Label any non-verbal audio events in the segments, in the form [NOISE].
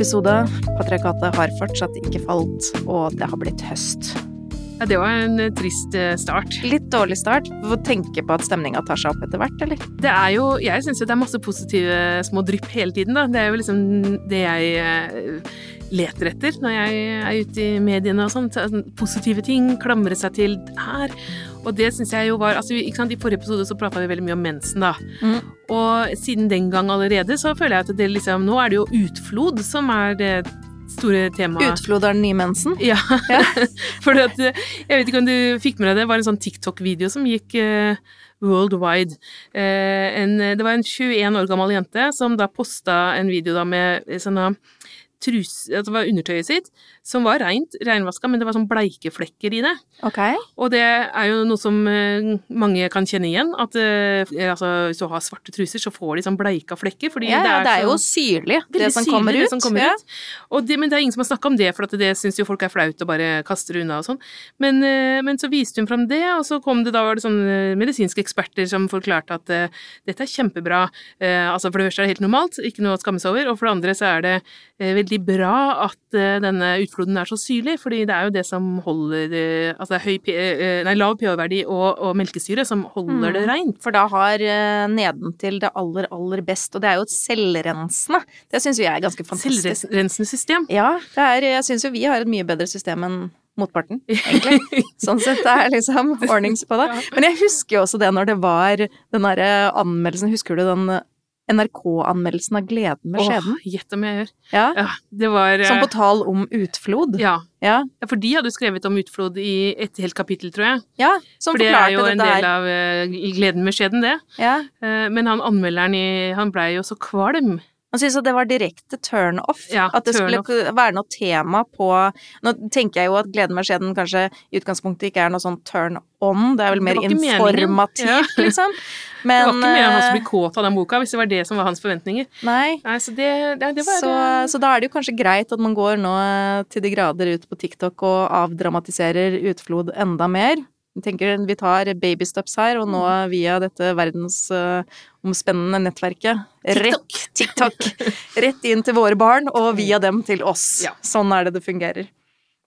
episode. Patriarkatet har fortsatt ikke falt, og det har blitt høst. Ja, det var en eh, trist eh, start. Litt dårlig start. Få tenke på at stemninga tar seg opp etter hvert, eller? Det er jo Jeg syns jo det er masse positive små drypp hele tiden, da. Det er jo liksom det jeg eh, leter etter når jeg er ute i mediene og sånt. Sånn positive ting, klamre seg til her. Og det syns jeg jo var altså, ikke sant, I forrige episode så prata vi veldig mye om mensen, da. Mm. Og siden den gang allerede så føler jeg at det liksom Nå er det jo utflod som er det store temaet. Utflod er den nye mensen? Ja. [LAUGHS] For at, jeg vet ikke om du fikk med deg det, det var en sånn TikTok-video som gikk uh, worldwide. Uh, en, det var en 21 år gammel jente som da posta en video da med sånne trus, at det var undertøyet sitt, som var rent, reinvaska, men det var sånn bleike flekker i det. Okay. Og det er jo noe som eh, mange kan kjenne igjen, at eh, altså, hvis du har svarte truser, så får de sånn bleika flekker, fordi Ja, det er, det er så, jo syrlig, det det som syrlig, kommer det ut. som kommer ja. ut. Og det, men det er ingen som har snakka om det, for at det syns jo folk er flaut og bare kaster det unna og sånn. Men, eh, men så viste hun fram det, og så kom det da var det sånne medisinske eksperter som forklarte at uh, dette er kjempebra. Uh, altså for det første er det helt normalt, ikke noe å skamme seg over, og for det andre så er det uh, veldig bra at eh, denne utfloden er så syrlig, fordi det er jo det som holder eh, Altså det er eh, nei, lav pH-verdi og, og melkesyre som holder det Mm. reint. For da har nedentil det aller, aller best, og det er jo et selvrensende. Det syns vi er ganske fantastisk. Selvrensende system. Ja, det er, jeg syns jo vi har et mye bedre system enn motparten, egentlig. [LAUGHS] Sånn sett det er liksom ordnings på det. Men jeg husker jo også det når det var den derre anmeldelsen, husker du den NRK-anmeldelsen av Gleden med skjeden? Åh, Gjett om jeg gjør. Ja. Ja, det var Som eh, på tal om utflod. ja. Ja. for de hadde jo skrevet om utflod i et helt kapittel, tror jeg. ja som For det er jo en del av eh, gleden med skjeden, det. Ja. Eh, men han anmelderen i Han blei jo så kvalm. Han syntes at det var direkte turn off. Ja, at det turn skulle være noe tema på Nå tenker jeg jo at Gleden med skjeden kanskje i utgangspunktet ikke er noe sånn turn on, det er vel mer informativt, Ja. liksom. det var ikke meningen [LAUGHS] [LAUGHS] han skulle eh, bli kåt av den boka, hvis det var det som var hans forventninger. Nei. Nei, så det, det, det Så, så da er det jo kanskje greit at man går nå eh, til de grader ut på TikTok og avdramatiserer utflod enda mer. Jeg tenker Vi tar BabyStops her, og nå Mm. via dette verdensomspennende nettverket rett TikTok rett inn til våre barn, og via dem til oss. Ja. Sånn er det det fungerer.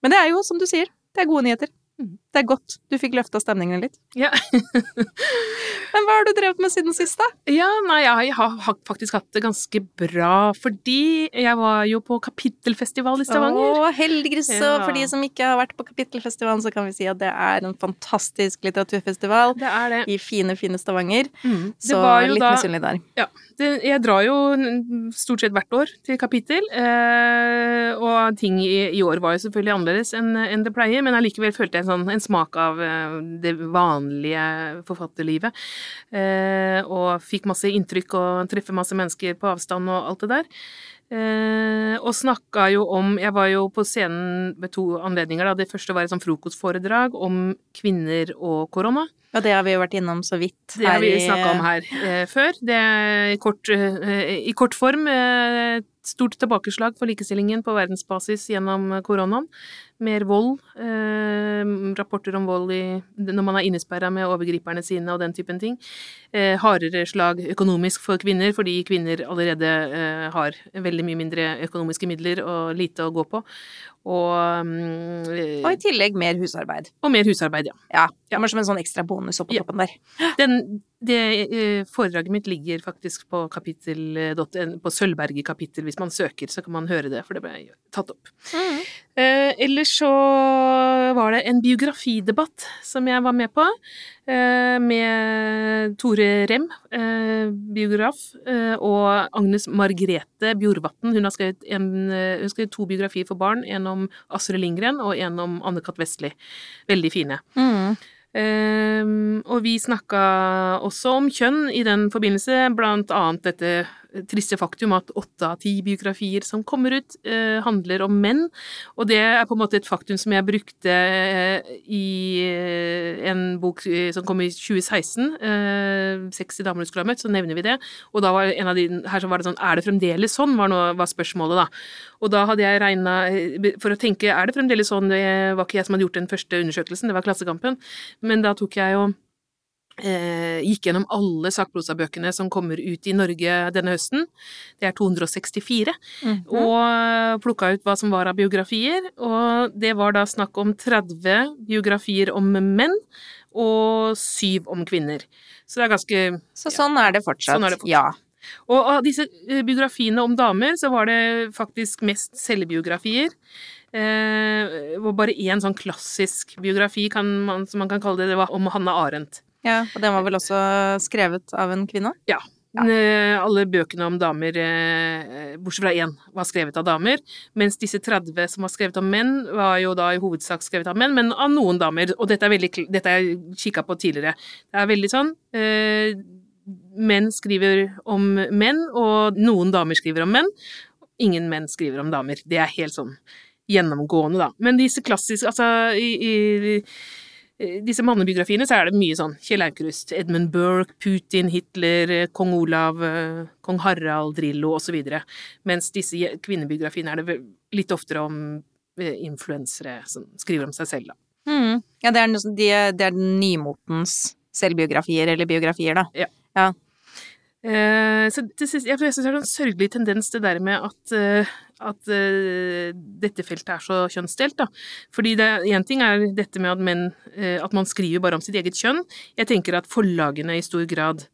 Men det er jo, som du sier, det er gode nyheter. Mhm. Det er godt. Du fikk løfta stemningen litt. Ja. [LAUGHS] Men hva har du drevet med siden sist, da? ja, nei, jeg har faktisk hatt det ganske bra, fordi jeg var jo på kapittelfestival i Stavanger. Å, heldiggris! Og Ja. for de som ikke har vært på Kapittelfestivalen, så kan vi si at det er en fantastisk litteraturfestival Det er det. i fine, fine Stavanger. Mm. Så litt da misunnelig der. Ja. Det, jeg drar jo stort sett hvert år til kapittel, eh, og ting i, i år var jo selvfølgelig annerledes enn enn det pleier, men allikevel følte jeg en, sånn, en smak av eh, det vanlige forfatterlivet. Eh, og fikk masse inntrykk og treffe masse mennesker på avstand og alt det der. Eh, og snakka jo om Jeg var jo på scenen ved to anledninger. Da. Det første var et sånn frokostforedrag om kvinner og korona. Og det har vi jo vært innom så vidt Det har vi snakka om her eh, før. Det er i kort, eh, i kort form eh, stort tilbakeslag for likestillingen på verdensbasis gjennom koronaen. Mer vold. Eh, rapporter om vold i, når man er innesperra med overgriperne sine og den typen ting. Eh, hardere slag økonomisk for kvinner, fordi kvinner allerede eh, har veldig mye mindre økonomiske midler og lite å gå på. Og, mm, Og i tillegg mer husarbeid. og mer husarbeid, ja. Ja. Kommer som en sånn ekstra bonus oppå Ja. toppen der. Den, det eh, foredraget mitt ligger faktisk på kapittel, eh, på Sølvberget kapittel. Hvis man søker, så kan man høre det, for det ble tatt opp. Eh, ellers så var det en biografidebatt som jeg var med på, eh, med Tore Rem, eh, biograf, eh, og Agnes Margrethe Bjorvatn. Hun har skrevet, en, eh, hun skrevet to biografier for barn, en om Astrid Lindgren og en om Anne-Cath. Vestli. Veldig fine. Mm. Ehm, og vi snakka også om kjønn i den forbindelse, blant annet dette triste faktum at åtte av ti biografier som kommer ut, eh, handler om menn. Og det er på en måte et faktum som jeg brukte eh, i eh, en bok eh, som kom i 2016, eh, 'Sexy damer du skulle ha møtt', så nevner vi det. Og da var en av de her så var det sånn 'Er det fremdeles sånn?' var, noe, var spørsmålet, da. Og da hadde jeg regna For å tenke 'Er det fremdeles sånn?' Det var ikke jeg som hadde gjort den første undersøkelsen, det var Klassekampen. Men da tok jeg jo gikk gjennom alle sakprosabøkene som kommer ut i Norge denne høsten. Det er 264. Mhm. Og plukka ut hva som var av biografier. Og det var da snakk om 30 biografier om menn, og syv om kvinner. Så det er ganske Så sånn er det fortsatt. Sånn er det fortsatt. Ja. Og av disse eh, biografiene om damer, så var det faktisk mest selvbiografier. Eh, hvor bare én sånn klassisk biografi, kan man, som man kan kalle det, det var om Hanne Arendt. Ja. Og den var vel også skrevet av en kvinne? Ja. ja. Alle bøkene om damer, eh, bortsett fra én, var skrevet av damer. Mens disse 30 som var skrevet om menn, var jo da i hovedsak skrevet av menn, men av noen damer. Og dette er veldig, dette har jeg kikka på tidligere. Det er veldig sånn eh, Menn skriver om menn, og noen damer skriver om menn. Ingen menn skriver om damer. Det er helt sånn gjennomgående, da. Men disse klassiske Altså, i i disse mannebiografiene så er det mye sånn Kjell Aukrust, Edmund Burke, Putin, Hitler, eh, kong Olav, eh, kong Harald, Drillo osv. Mens disse kvinnebiografiene er det litt oftere om eh, influensere som skriver om seg selv, da. Mm. Ja, det er, noe de, det er nymotens selvbiografier, eller biografier, da. Eh, så det, jeg syns det er en sørgelig tendens det der med at, eh, at uh, dette feltet er så kjønnsdelt, da. Fordi én ting er dette med at menn uh, At man skriver bare om sitt eget kjønn. Jeg tenker at forlagene i stor grad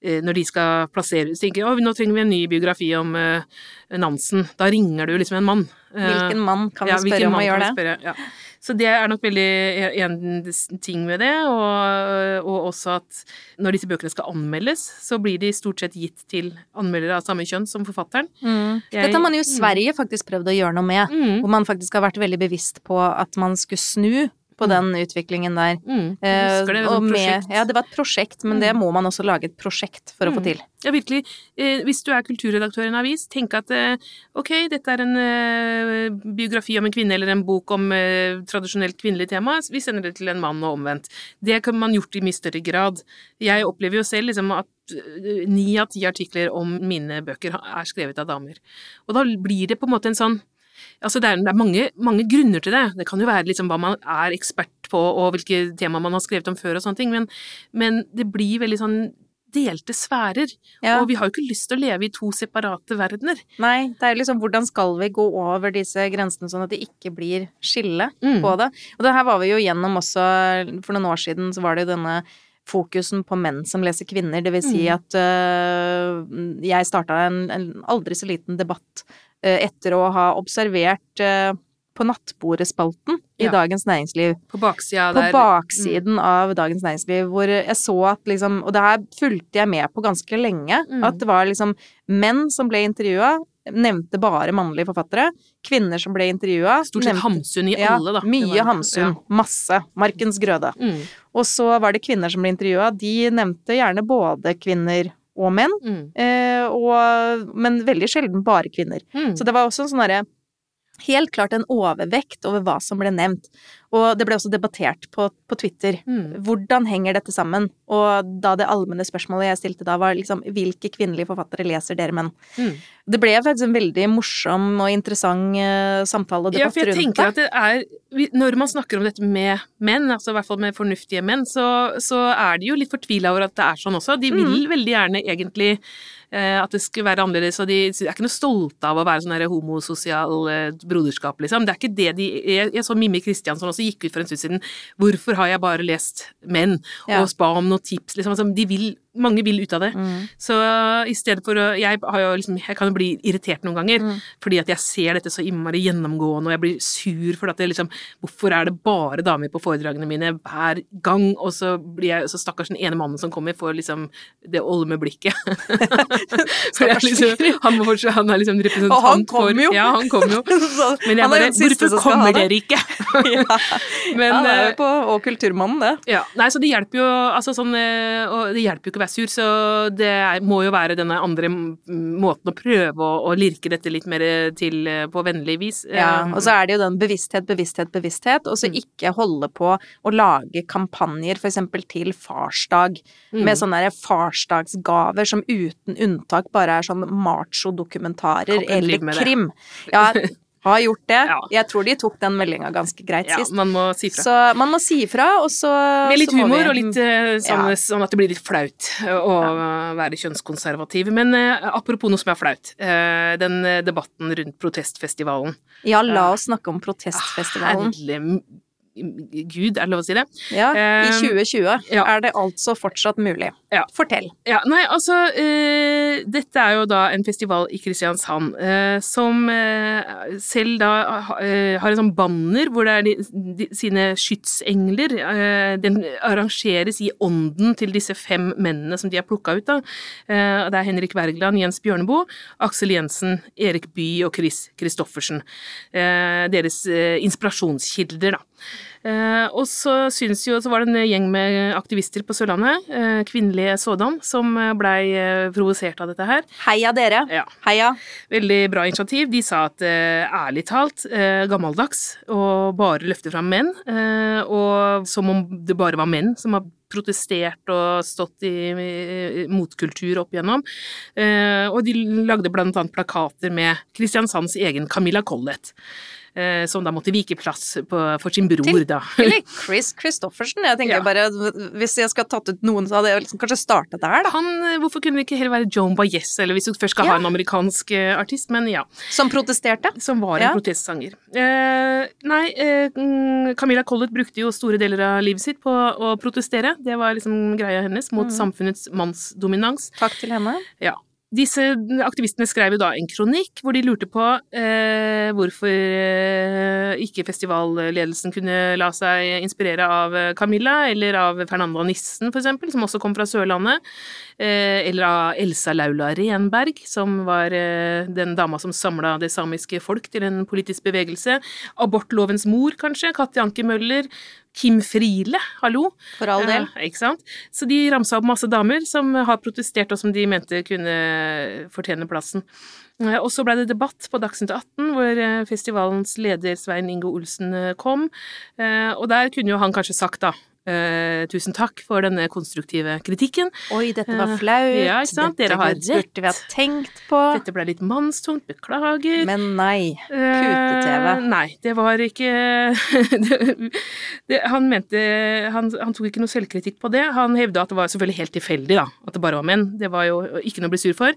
når de skal plassere så tenker de, å, nå trenger vi en ny biografi om uh, Nansen. Da ringer du liksom en mann. Eh, Hvilken mann kan vi ja, spørre om å gjøre det? spørre? Ja. Så det er nok veldig en ting med det, og, og også at når disse bøkene skal anmeldes, så blir de stort sett gitt til anmeldere av samme kjønn som forfatteren. Mm. Jeg- Dette har man jo i mm. Sverige faktisk prøvd å gjøre noe med. Mm. Hvor man faktisk har vært veldig bevisst på at man skulle snu på Mm. den utviklingen der. Mm. Eh, husker det, og som med-. Ja, det var et prosjekt, men det Mm. må man også lage et prosjekt for å få Mm. til. Ja, virkelig. Eh, hvis du er kulturredaktør i en avis, tenk at eh, ok, dette er en biografi om en kvinne eller en bok om tradisjonelt kvinnelig tema, vi sender det til en mann og omvendt. Det kan man gjort i mye større grad. Jeg opplever jo selv liksom at ni av ti artikler om mine bøker er skrevet av damer. Og da blir det på en måte en sånn Altså det er, det er mange, mange grunner til det. Det kan jo være liksom hva man er ekspert på, og hvilke tema man har skrevet om før og sånne ting, men, men det blir veldig sånn delte sfærer. Ja. Og vi har jo ikke lyst til å leve i to separate verdener. Nei, det er jo liksom hvordan skal vi gå over disse grensene sånn at det ikke blir skille Mm. på det. Og det her var vi jo gjennom også For noen år siden så var det jo denne fokusen på menn som leser kvinner. Det vil si Mm. at øh, jeg starta en, en aldri så liten debatt etter å ha observert øh, på Nattbordespalten i Ja. Dagens Næringsliv. På baksida På baksiden baksiden av Dagens Næringsliv, hvor jeg så at liksom Og det her fulgte jeg med på ganske lenge. Mm. At det var liksom menn som ble intervjua, nevnte bare mannlige forfattere. Kvinner som ble intervjua Stort sett Hamsun i alle, da. Ja, Mye Hamsun. Hamsun. Masse. Markens Grøde. Mm, Og så var det kvinner som ble intervjua. De nevnte gjerne både kvinner og menn, mm, eh, og, men veldig sjelden bare kvinner. mm. Så det var også en sånn derre Helt klart en overvekt over hva som ble nevnt. Og det ble også debattert på, på Twitter. Mm. Hvordan henger dette sammen? Og da det allmenne spørsmålet jeg stilte da, var liksom hvilke kvinnelige forfattere leser dere menn? Mm. Det ble faktisk en veldig morsom og interessant eh, samtale og Ja, debatt for jeg tenker at det er Når man snakker om dette med menn, altså i hvert fall med fornuftige menn, så, så er de jo litt fortvila over at det er sånn også. De vil Mm. veldig gjerne egentlig at det skulle være annerledes, og de er ikke noe stolte av å være sånn homososial eh, broderskap, liksom. Det er ikke det de Jeg, jeg så Mimmi Kristiansson også gikk ut for en stund siden. Hvorfor har jeg bare lest menn? Ja. Og spa om noen tips, liksom. Altså, de vil mange vil ut av det. Mm. Så i stedet for å Jeg, liksom, jeg kan jo bli irritert noen ganger, Mm. fordi at jeg ser dette så innmari gjennomgående, og jeg blir sur for at det liksom Hvorfor er det bare damer på foredragene mine hver gang? Og så blir jeg så stakkars den ene mannen som kommer, får liksom det olme blikket. [LAUGHS] For jeg liksom, han, må fortsatt, han er liksom representant Og han for jo. Ja, han kommer jo. [LAUGHS] Så Men jeg er bare Hvorfor kommer dere ikke? [LAUGHS] ja. Men, Han er eh, jo på Og Kulturmannen, det. ja, nei, så det hjelper jo altså sånn, eh, og det hjelper jo ikke å være sur, så det er, må jo være denne andre måten å prøve å, å lirke dette litt mer til eh, på vennlig vis. Ja, Eh, og så er det jo den bevissthet, bevissthet, bevissthet, og så Mm. ikke holde på å lage kampanjer eksempel til farsdag, Mm. med sånne der farsdagsgaver som uten unntak bare er sånn macho-dokumentarer eller krim. Ja, [LAUGHS] har gjort det. Ja. Jeg tror de tok den meldinga ganske greit Ja, sist. man må si fra. Så man må si ifra, og så Med litt så humor vi- og litt eh, sånn, Ja. sånn at det blir litt flaut å være kjønnskonservativ. Men uh, apropos noe som er flaut. Uh, den debatten rundt protestfestivalen. Ja, la oss snakke om protestfestivalen. Herlig gud, er det lov å si det? Ja, I Eh, 2020 ja. er det altså fortsatt mulig. Ja. Fortell. Ja, nei, altså eh, Dette er jo da en festival i Kristiansand eh, som eh, selv da eh, har en sånn banner hvor det er de, de, sine skytsengler. Eh, den arrangeres i ånden til disse fem mennene som de har plukka ut. da. Eh, det er Henrik Wergeland, Jens Bjørneboe, Aksel Jensen, Erik Bye og Chris Christoffersen. Eh, deres eh, inspirasjonskilder, da. Eh, og så syns jo, så var det en gjeng med aktivister på Sørlandet, eh, kvinnelige sådan, som eh, blei provosert av dette her. Heia dere. Ja. Heia. Veldig bra initiativ. De sa at ærlig talt, gammeldags, å bare løfte fram menn. Og som om det bare var menn som har protestert og stått i, motkultur opp igjennom. Og de lagde blant annet plakater med Kristiansands egen Camilla Collett. Eh, som da måtte vike plass på, for sin bror, Til- da. Eller [LAUGHS] Chris Christoffersen. Jeg tenker Ja. bare, Hvis jeg skal tatt ut noen, så hadde jeg liksom kanskje startet der, da. Han, eh, hvorfor kunne det ikke heller være Joan Baez, eller hvis du først skal Ja. ha en amerikansk eh, artist, men ja. Som protesterte. Som var en Ja. protestsanger. Eh, nei, eh, mm, Camilla Collett brukte jo store deler av livet sitt på å protestere. Det var liksom greia hennes mot mm. samfunnets mannsdominans. Takk til henne. Ja. Disse aktivistene skrev jo da en kronikk hvor de lurte på eh, hvorfor eh, ikke festivalledelsen kunne la seg inspirere av Camilla, eller av Fernanda Nissen, eksempel, som også kom fra Sørlandet. Eh, eller av Elsa Laula Renberg, som var eh, den dama som samla det samiske folk til en politisk bevegelse. Abortlovens mor, kanskje. Katti Anker Møller. Kim Friele, hallo. For all del. Eh, ikke sant? Så de ramsa opp masse damer som har protestert, og som de mente kunne fortjene plassen. Eh, Og så ble det debatt på Dagsnytt 18, hvor eh, festivalens leder Svein Inge Olsen eh, kom. Eh, Og der kunne jo han kanskje sagt, da, eh, tusen takk for denne konstruktive kritikken. Oi, dette var Eh, flaut. ja, ikke sant? Dette burde vi ha tenkt på. Dette ble litt mannstungt, beklager. Men nei. Eh, Pute-TV. nei, det var ikke [LAUGHS] det, det, Han mente han, han tok ikke noe selvkritikk på det. Han hevda at det var selvfølgelig helt tilfeldig, da. At det bare var menn. Det var jo ikke noe å bli sur for.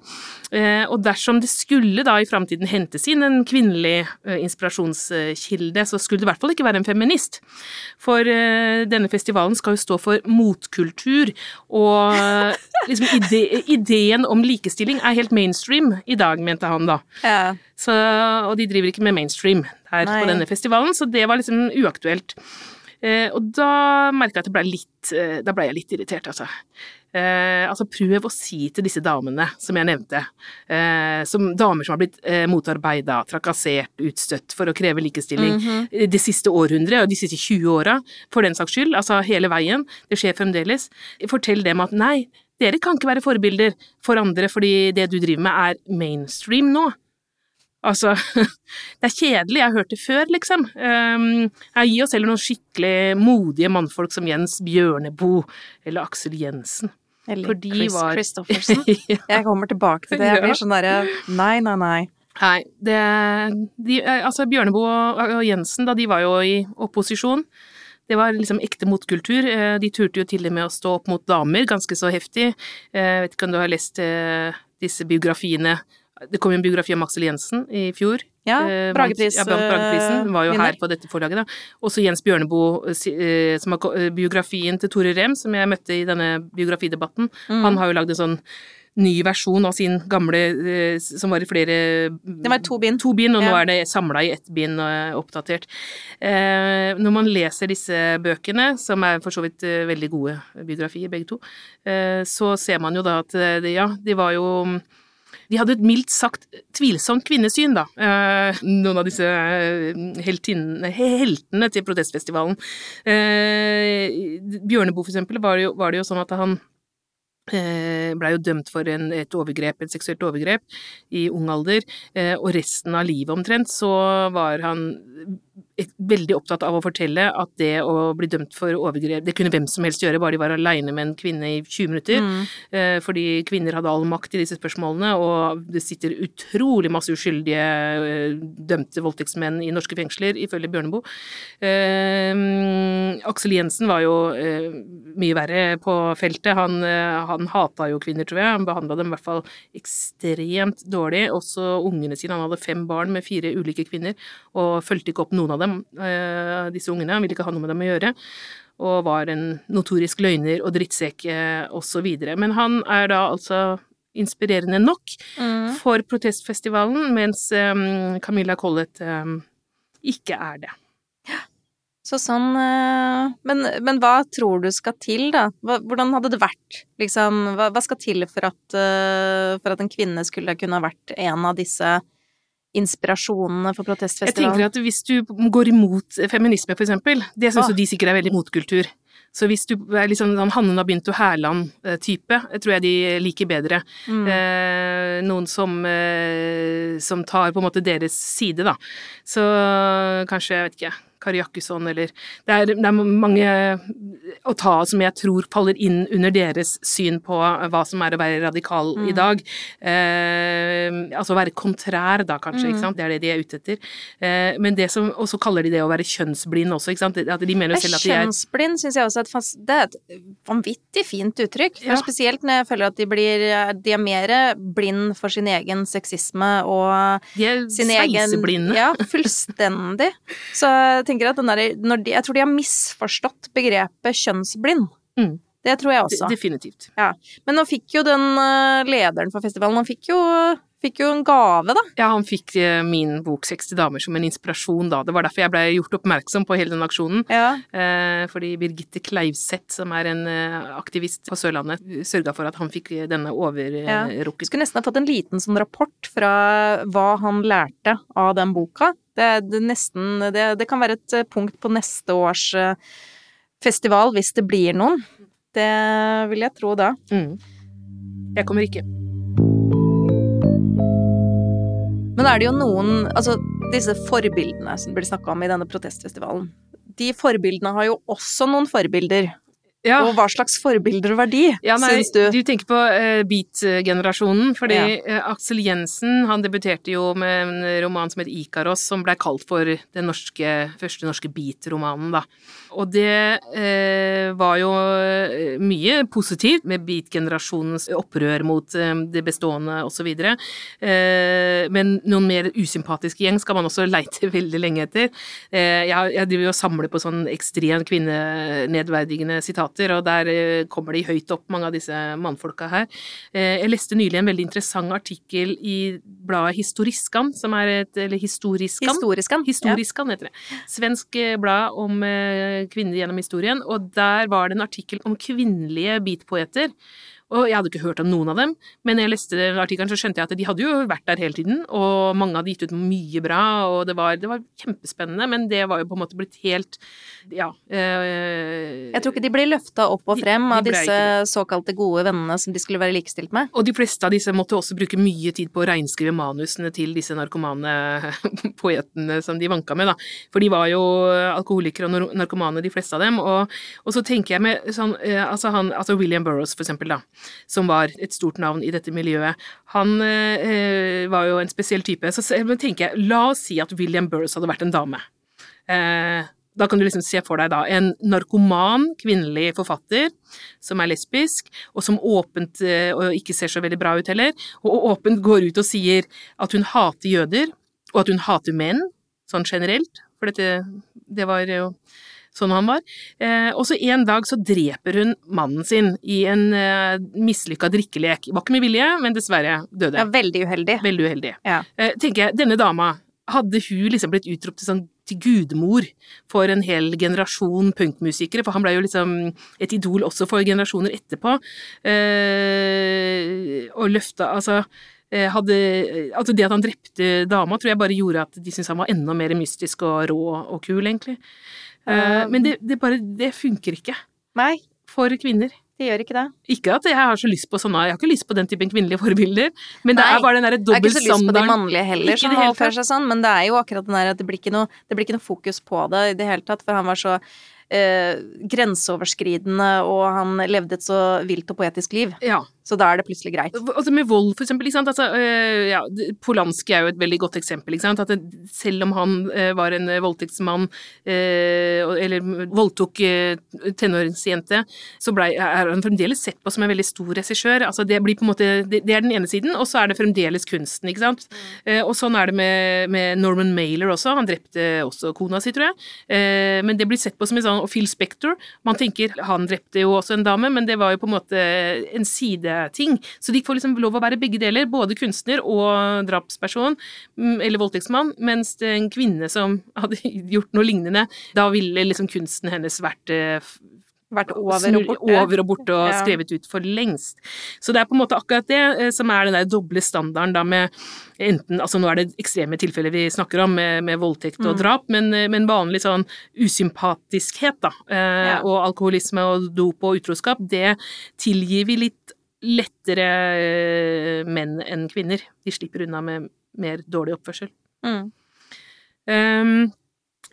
Og dersom det skulle da i framtiden hentes inn en kvinnelig inspirasjonskilde, så skulle det i hvert fall ikke være en feminist. For denne festivalen skal jo stå for motkultur, og eh, liksom ide, ideen om likestilling er helt mainstream i dag, mente han da. Ja. Så, og de driver ikke med mainstream her Nei. på denne festivalen, så det var liksom uaktuelt. Eh, og da merka jeg at det ble litt eh, Da ble jeg litt irritert, altså. Eh, altså, prøv å si til disse damene som jeg nevnte, eh, som damer som har blitt eh, motarbeida, trakassert, utstøtt for å kreve likestilling mm -hmm. det siste århundret og de siste 20 åra, for den saks skyld, altså hele veien, det skjer fremdeles. Fortell dem at nei, dere kan ikke være forbilder for andre fordi det du driver med er mainstream nå. Altså, [LAUGHS] det er kjedelig, jeg har hørt det før, liksom. Um, jeg gir oss heller noen skikkelig modige mannfolk som Jens Bjørneboe eller Aksel Jensen. Eller For Chris var- Christoffersen. [LAUGHS] ja. Jeg kommer tilbake til det. Jeg [LAUGHS] blir sånn derre Nei, nei, nei. Nei, det de, eh, Altså, Bjørneboe og, Jensen, da, de var jo i opposisjon. Det var liksom ekte motkultur. Eh, De turte jo til og med å stå opp mot damer, ganske så heftig. Eh, Jeg vet ikke om du har lest disse biografiene Det kom jo en biografi av Maxel Jensen i fjor. Ja, Eh, Bragepris, Ja, Brageprisen. eh, Var jo vinner. her på dette forlaget, da. Også Jens Bjørneboe, eh, eh, som har eh, biografien til Tore Rem, som jeg møtte i denne biografidebatten. Mm. Han har jo lagd en sånn ny versjon av sin gamle, eh, som var i flere Det var to bind. To bind, og nå er det samla i ett bind og er oppdatert. Eh, når man leser disse bøkene, som er for så vidt eh, veldig gode biografier, begge to, eh, så ser man jo da at eh, det- ja, de var jo de hadde et mildt sagt tvilsomt kvinnesyn, da, eh, noen av disse eh, heltene til protestfestivalen. Eh, Bjørneboe, for eksempel, var, det jo, var det jo sånn at han blei jo dømt for en, et overgrep, et seksuelt overgrep, i ung alder, og resten av livet omtrent så var han veldig opptatt av å fortelle at det å bli dømt for overgrep Det kunne hvem som helst gjøre, bare de var aleine med en kvinne i 20 minutter. Mm. Eh, fordi kvinner hadde all makt i disse spørsmålene, og det sitter utrolig masse uskyldige eh, dømte voldtektsmenn i norske fengsler, ifølge Bjørneboe. Eh, Aksel Jensen var jo eh, mye verre på feltet. Han, eh, han hata jo kvinner, tror jeg. Han behandla dem i hvert fall ekstremt dårlig. Også ungene sine. Han hadde fem barn med fire ulike kvinner, og fulgte ikke opp noen av dem, eh, disse ungene. Han ville ikke ha noe med dem å gjøre. Og var en notorisk løgner og drittsekk osv. Men han er da altså inspirerende nok Mm. for protestfestivalen, mens eh, Camilla Collett eh, ikke er det. Så sånn men, men hva tror du skal til, da? Hvordan hadde det vært? Liksom, hva, hva skal til for at, for at en kvinne skulle kunne ha vært en av disse inspirasjonene for protestfestivalen? Jeg tenker at hvis du går imot feminisme, for eksempel, det syns Ah. jo de sikkert er veldig motkultur. Så hvis du er liksom sånn Hanne Nabinto Hærland-type, tror jeg de liker bedre. Mm. Eh, noen som, eh, som tar på en måte deres side, da. Så kanskje, jeg vet ikke, Kari Jakkesson eller det er, det er mange å ta av som jeg tror faller inn under deres syn på hva som er å være radikal i dag. Eh, altså å være kontrær, da, kanskje, ikke sant. Det er det de er ute etter. Eh, men det som Og så kaller de det å være kjønnsblind også, ikke sant. At de mener jo selv at de er Kjønnsblind syns jeg også et, det er et vanvittig fint uttrykk. Ja. Spesielt når jeg føler at de blir De er mer blind for sin egen sexisme og De er sveiseblinde. Ja, fullstendig. [LAUGHS] Så jeg tenker at der, de, Jeg tror de har misforstått begrepet kjønnsblind. Mm. Det tror jeg De- også. Definitivt. Men nå fikk jo den eh, lederen for festivalen Han fikk jo, fikk jo en gave, da. Ja, han fikk eh, min bok '60 damer' som en inspirasjon da. Det var derfor jeg ble gjort oppmerksom på hele den aksjonen. Ja. Eh, fordi Birgitte Kleivseth, som er en eh, aktivist på Sørlandet, sørga for at han fikk denne denne Ja. overrukket. Skulle nesten ha fått en liten sånn rapport fra hva han lærte av den boka. Det, det, nesten, det, det kan være et punkt på neste års festival, hvis det blir noen. Det vil jeg tro da. Mm. Jeg kommer ikke. Men er det jo noen Altså, disse forbildene som blir snakka om i denne protestfestivalen. De forbildene har jo også noen forbilder. Ja. Og hva slags forbilder var de, Ja, nei, syns du? tenker på uh, beat-generasjonen, fordi Ja. uh, Aksel Jensen han debuterte jo med en roman som het Ikaros, som blei kalt for den norske, første norske beat-romanen, da. Og det uh, var jo mye positivt med beat-generasjonens opprør mot det bestående osv. Eh, men noen mer usympatiske gjeng skal man også [LAUGHS] leite veldig lenge etter. Jeg, jeg driver jo og samler på sånn ekstremt kvinnenedverdigende sitater, og der eh, kommer de høyt opp, mange av disse mannfolka her. Eh, jeg leste nylig en veldig interessant artikkel i bladet Historiskan, som er et Eller Historiskan? Historiskan. Historiskan heter det. Svensk eh, blad om kvinner gjennom historien, og der var det en artikkel om kvinnelige beatpoeter. Og jeg hadde ikke hørt om noen av dem, men når jeg leste artikkelen, så skjønte jeg at de hadde jo vært der hele tiden, og mange hadde gitt ut mye bra, og det var, det var kjempespennende, men det var jo på en måte blitt helt Ja. Øh, Jeg tror ikke de ble løfta opp og frem de av disse såkalte gode vennene som de skulle være likestilt med. Og de fleste av disse måtte også bruke mye tid på å reinskrive manusene til disse narkomane [LAUGHS] poetene som de vanka med, da. For de var jo alkoholikere og narkomane, de fleste av dem. Og, og så tenker jeg med sånn eh, altså, han, altså William Burroughs, for eksempel, da, som var et stort navn i dette miljøet. Han eh, var jo en spesiell type. Så tenker jeg, la oss si at William Burroughs hadde vært en dame. Eh, da kan du liksom se for deg da en narkoman kvinnelig forfatter som er lesbisk, og som åpent, eh, og ikke ser så veldig bra ut heller, og åpent går ut og sier at hun hater jøder, og at hun hater menn, sånn generelt, for dette, det var jo sånn han var. Eh, og så en dag så dreper hun mannen sin i en eh, mislykka drikkelek. Var ikke med vilje, men dessverre døde. Ja, veldig uheldig. Veldig uheldig. Ja. Eh, tenker jeg, denne dama, hadde hun liksom blitt utropt til sånn til gudmor for en hel generasjon punkmusikere, for han ble jo liksom et idol også for generasjoner etterpå, eh, og løfta, altså hadde, altså det at han drepte dama, tror jeg bare gjorde at de syntes han var enda mer mystisk og rå og kul, egentlig. Um. men det, det bare, det funker ikke Nei. for kvinner. Det gjør ikke det. Ikke at jeg har så lyst på sånne, jeg har ikke lyst på den typen kvinnelige forbilder, men det Nei, er bare den derre Jeg har ikke så lyst på de mannlige heller, som oppfører seg sånn, men det er jo akkurat den der at det blir ikke noe, det blir ikke noe fokus på det i det hele tatt, for han var så eh, grenseoverskridende, og han levde et så vilt og poetisk liv. Ja. Så da er det plutselig greit. Altså med vold, for eksempel. Altså, øh, ja, Polanski er jo et veldig godt eksempel. At det, selv om han øh, var en voldtektsmann, øh, eller voldtok tenåringsjente, så ble, er han fremdeles sett på som en veldig stor regissør. Altså, det, blir på en måte, det, det er den ene siden, og så er det fremdeles kunsten. ikke sant? Eh, og sånn er det med, med Norman Mailer også. Han drepte også kona si, tror jeg. Eh, men det blir sett på som en sånn Og Phil Spector. Man tenker han drepte jo også en dame, men det var jo på en måte en sideting. Så de får liksom lov å være begge deler, både kunstner og drapsperson, mm, eller voldtektsmann, mens en kvinne som hadde [LAUGHS] gjort noe lignende, da ville liksom kunsten hennes vært eh, Vært over og borte. over og borte og Ja. skrevet ut for lengst. Så det er på en måte akkurat det eh, som er den der doble standarden da med enten Altså nå er det ekstreme tilfeller vi snakker om med, med voldtekt Mm. og drap, men, eh, men vanlig sånn usympatiskhet, da, eh, Ja. og alkoholisme og dop og utroskap, det tilgir vi litt lettere eh, menn enn kvinner. De slipper unna med mer dårlig oppførsel. Mm. Um,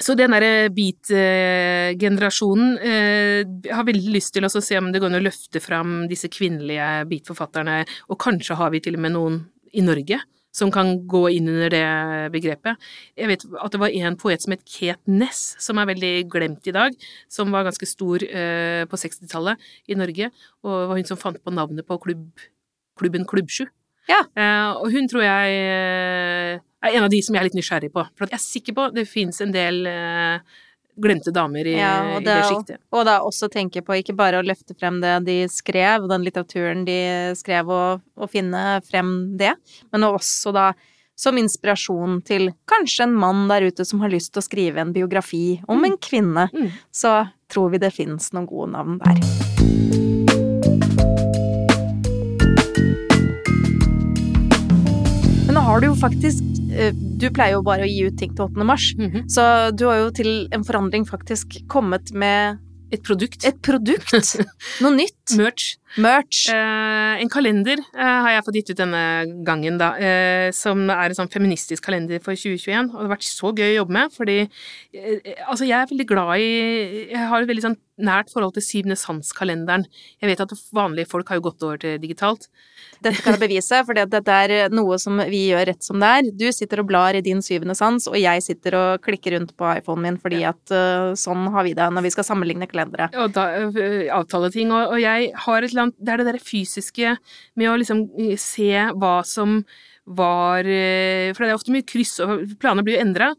så den derre beat-generasjonen eh, har veldig lyst til å se om det går an å løfte fram disse kvinnelige beat-forfatterne, og kanskje har vi til og med noen i Norge som kan gå inn under det begrepet. Jeg vet at det var en poet som het Kate Ness, som er veldig glemt i dag, som var ganske stor eh, på 60-tallet i Norge, og var hun som fant på navnet på klubb, klubben Klubbsju. Ja. Eh, og hun tror jeg eh, er en av de som jeg er litt nysgjerrig på. For jeg er sikker på det fins en del eh, glemte damer i, Ja, og i det sjiktet. Og da også tenke på ikke bare å løfte frem det de skrev, den litteraturen de skrev, og, og finne frem det, men også da som inspirasjon til kanskje en mann der ute som har lyst til å skrive en biografi om en kvinne, Mm. så tror vi det fins noen gode navn der. Har du jo faktisk eh, Du pleier jo bare å gi ut ting til 8. mars, Mhm. så du har jo til en forandring faktisk kommet med Et produkt. et produkt. [LAUGHS] Noe nytt. Merch. Merch. Eh, en kalender eh, har jeg fått gitt ut denne gangen, da. Eh, som er en sånn feministisk kalender for 2021. Og det har vært så gøy å jobbe med, fordi eh, altså jeg er veldig glad i Jeg har et veldig sånn nært forhold til Syvende sans-kalenderen. Jeg vet at vanlige folk har jo gått over til digitalt. Dette kan jeg bevise, for dette er noe som vi gjør rett som det er. Du sitter og blar i din syvende sans, og jeg sitter og klikker rundt på iPhonen min fordi at eh, sånn har vi det når vi skal sammenligne kalendere. og da, avtale ting, og, og jeg har et eller annet Det er det derre fysiske med å liksom øh, se hva som var øh, For det er ofte mye kryss, og planer blir jo endra.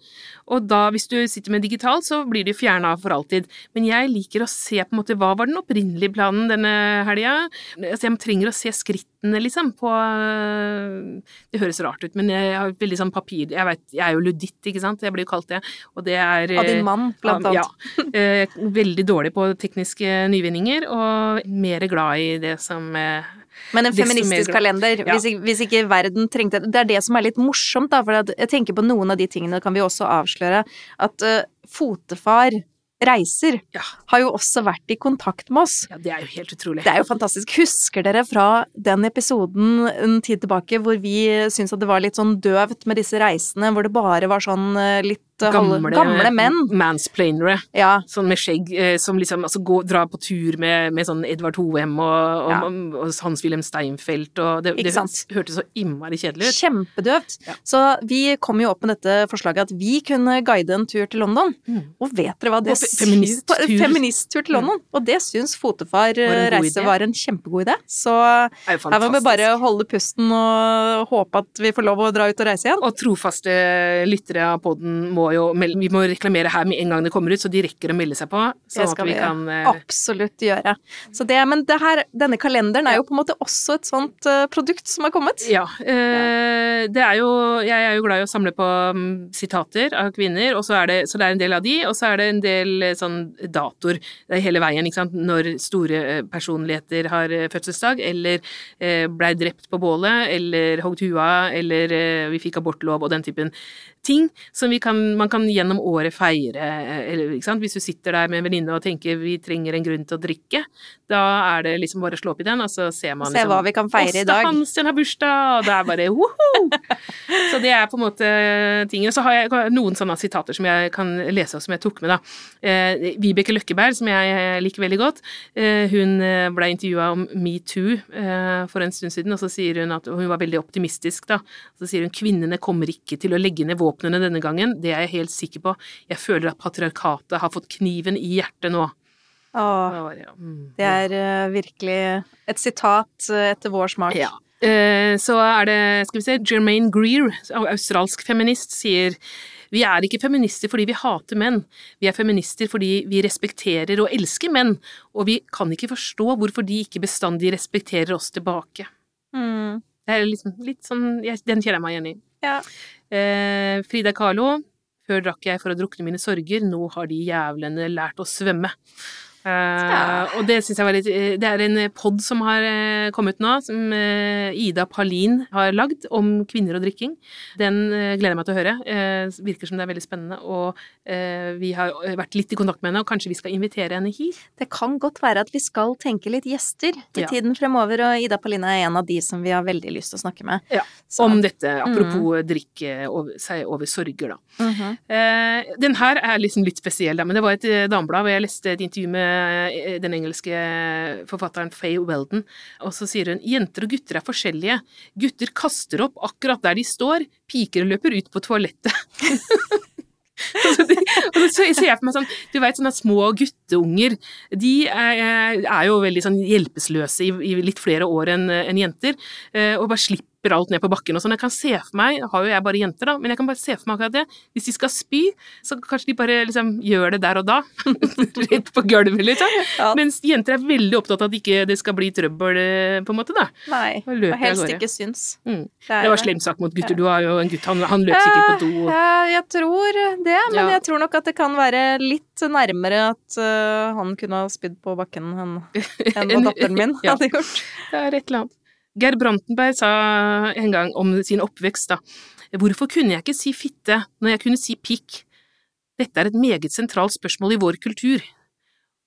Og da, hvis du sitter med digitalt, så blir de fjerna for alltid. Men jeg liker å se på en måte hva var den opprinnelige planen denne helga. Altså, jeg trenger å se skrittene, liksom, på øh, Det høres rart ut, men jeg har veldig sånn papir Jeg vet, jeg er jo luditt, ikke sant? Jeg blir jo kalt det. Og det er Av din mann, blant annet. ja. [LAUGHS] Eh, veldig dårlig på tekniske nyvinninger, og mer glad i det som eh, Men en feministisk kalender, Ja. hvis, ikke, hvis ikke verden trengte Det er det som er litt morsomt, da, for jeg tenker på noen av de tingene kan vi også avsløre. At uh, fotefar reiser Ja. har jo også vært i kontakt med oss. Ja, det er jo helt utrolig. Det er jo fantastisk. Husker dere fra den episoden en tid tilbake hvor vi syntes at det var litt sånn døvt med disse reisene, hvor det bare var sånn eh, litt eh, halve- Gamle, gamle menn? Mansplainere. Ja. Sånn med skjegg, eh, som liksom altså, går, drar på tur med, med sånn Edvard Hoem og, og, Ja. og Hans-Wilhelm Steinfeld, og det, det hørtes så innmari kjedelig ut. Kjempedøvt. Ja. Så vi kom jo opp med dette forslaget at vi kunne guide en tur til London. Mm. Og vet dere hva det syns feministtur. [LAUGHS] Feministtur til London. Og det syns Fotefar eh, reise var en kjempegod idé. Så er her må vi bare holde pusten og håpe at vi får lov å dra ut og reise igjen. Og trofaste lyttere av podden må jo melde Vi må reklamere her med en gang det kommer ut, så de rekker å melde seg på. Det skal vi vi kan eh, absolutt gjøre. Så det, men det her, denne kalenderen er jo på en måte også et sånt eh, produkt som har kommet. Ja. Eh, det er jo Jeg er jo glad i å samle på mm, sitater av kvinner, og så er det, så det er en del av de, og så er det en del eh, sånn datoer er hele veien, ikke sant, når store personligheter har fødselsdag, eller eh, blei drept på bålet, eller hogd hua, eller eh, vi fikk abortlov, og den typen ting som kan, man kan gjennom året feire. Eller, Hvis du sitter der med en venninne og tenker vi trenger en grunn til å drikke, da er det liksom bare å slå opp i den, og så ser man Se liksom, hva vi kan feire i dag. Hansen har bursdag, og det er bare woho! så det er på en måte tingene. Så har jeg noen sånne sitater som jeg kan lese og som jeg tok med, da. Eh, Vibeke Løkkeberg, som jeg liker veldig godt, eh, hun ble intervjua om metoo eh, for en stund siden, og så sier hun at hun var veldig optimistisk, da. Så sier hun kvinnene kommer ikke til å legge ned våpnene denne gangen, det er jeg helt sikker på. Jeg føler at patriarkatet har fått kniven i hjertet nå. Åh, mm, det er uh, virkelig et sitat uh, etter vår smak. Ja. Uh, så er det, skal vi se, Jermaine Greer, australsk feminist, sier vi er ikke feminister fordi vi hater menn, vi er feminister fordi vi respekterer og elsker menn, og vi kan ikke forstå hvorfor de ikke bestandig respekterer oss tilbake. Mm. Det er liksom litt sånn Den kjenner jeg meg igjen i. Ja. Eh, Frida Kahlo. Før drakk jeg for å drukne mine sorger, nå har de jævlene lært å svømme. Uh, og det syns jeg var litt eh, Det er en pod som har uh, kommet nå, som uh, Ida Palin har lagd om kvinner og drikking. Den gleder jeg meg til å høre. virker som det er veldig spennende. Og vi har vært litt i kontakt med henne, og kanskje vi skal invitere henne hit? Det kan godt være at vi skal tenke litt gjester i Ja. tiden fremover, og Ida Palin er en av de som vi har veldig lyst til å snakke med. Ja, Så- Om dette, apropos drikke over, seg over sorger, da. Mm -hmm. den her er liksom litt spesiell, da, men det var et eh, dameblad hvor jeg leste et intervju med eh, den engelske forfatteren Faye Weldon, og så sier hun jenter og gutter er forskjellige. Gutter kaster opp akkurat der de står, piker løper ut på toalettet. [LAUGHS] Så de- og så ser jeg for meg sånn, du vet sånne små gutteunger, de er, jo veldig sånn hjelpeløse i, litt flere år enn jenter, eh, og bare slipper alt ned på bakken og sånn. Jeg kan se for meg, har jo jeg bare jenter da, men jeg kan bare se for meg akkurat det. Hvis de skal spy, så kanskje de bare liksom gjør det der og da. [LAUGHS] Rett på gulvet, liksom. Ja. Mens jenter er veldig opptatt av at ikke det skal bli trøbbel, eh, på en måte, da. Nei, og helst ikke syns. Mm. Det, Det var slem sak mot gutter. Du har jo en gutt, han, han løp sikkert på do. Ja, jeg tror det, men Ja. jeg tror nok at det kan være litt nærmere at uh, han kunne ha spydd på bakken enn [LAUGHS] hva datteren min Ja. hadde gjort. Det er et eller annet. Geir Brantenberg sa en gang om sin oppvekst, da. Hvorfor kunne jeg ikke si fitte når jeg kunne si pikk? Dette er et meget sentralt spørsmål i vår kultur.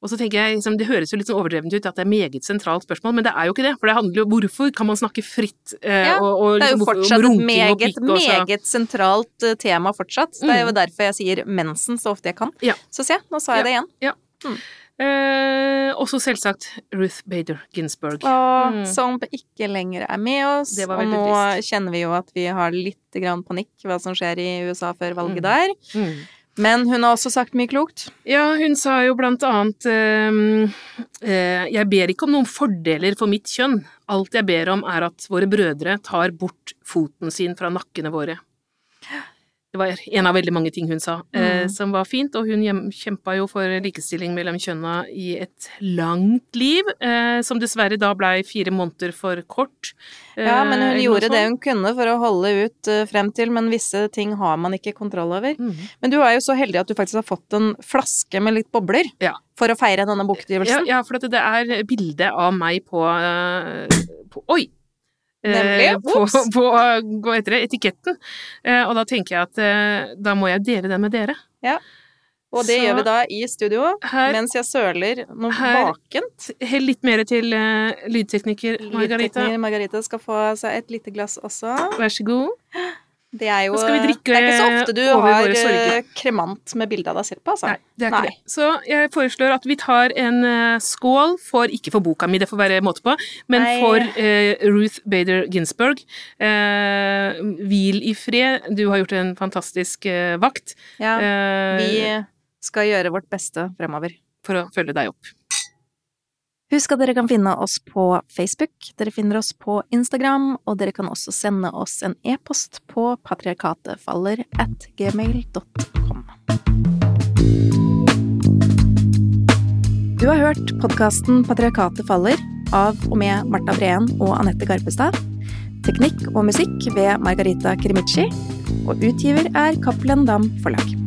Og så tenker jeg, liksom, Det høres jo litt sånn overdrevent ut at det er meget sentralt spørsmål, men det er jo ikke det. For det handler jo om hvorfor kan man snakke fritt eh, Ja, og, og Det er jo liksom, fortsatt et meget, meget sentralt øh, tema fortsatt. Det er jo Mm. derfor jeg sier mensen så ofte jeg kan. Ja. Så se, nå sa jeg det igjen. Eh, også selvsagt Ruth Bader Ginsburg. Og Mm. som ikke lenger er med oss. Det var Og nå trist. kjenner vi jo at vi har litt grann panikk hva som skjer i USA før valget Mm. der. Mm. Men hun har også sagt mye klokt. Ja, hun sa jo blant annet ehm, eh, Jeg ber ikke om noen fordeler for mitt kjønn. Alt jeg ber om er at våre brødre tar bort foten sin fra nakkene våre. Det var en av veldig mange ting hun sa, eh, Mm. som var fint, og hun kjempa jo for likestilling mellom kjønna i et langt liv, eh, som dessverre da blei fire måneder for kort. Ja, men hun eh, gjorde det hun kunne for å holde ut eh, frem til, men visse ting har man ikke kontroll over. Mm. Men du er jo så heldig at du faktisk har fått en flaske med litt bobler Ja. for å feire denne Ja, bokutgivelsen. ja, for at det er bilde av meg på, eh, på Oi! Eh, Nemlig, på, ops. på hva heter det, etiketten. Eh, og da tenker jeg at eh, da må jeg dele den med dere. Og det Så- gjør vi da i studio, Her, mens jeg søler noe Her- bakent. hell litt mer til uh, lydtekniker Margarita. Lydtekniker Margarita skal få seg et lite glass også. Vær så god. [GASPS] Det er jo drikke Det er ikke så ofte du har eh, kremant med bilde av deg selv på, altså. Nei, det er ikke Nei. det. Så jeg foreslår at vi tar en eh, skål for, ikke for boka mi, det får være måte på, men Nei. for uh, Ruth Bader Ginsburg. Uh, hvil i fred, du har gjort en fantastisk uh, vakt. Ja, vi skal gjøre vårt beste fremover. For å følge deg opp. Husk at dere kan finne oss på Facebook, dere finner oss på Instagram, og dere kan også sende oss en e-post på patriarkatefaller at gmail.com. Du har hørt podkasten Patriarkatet faller av og med Marta Breen og Anette Garpestad. Teknikk og musikk ved Margarita Krimici, og utgiver er Cappelen Dam Forlag.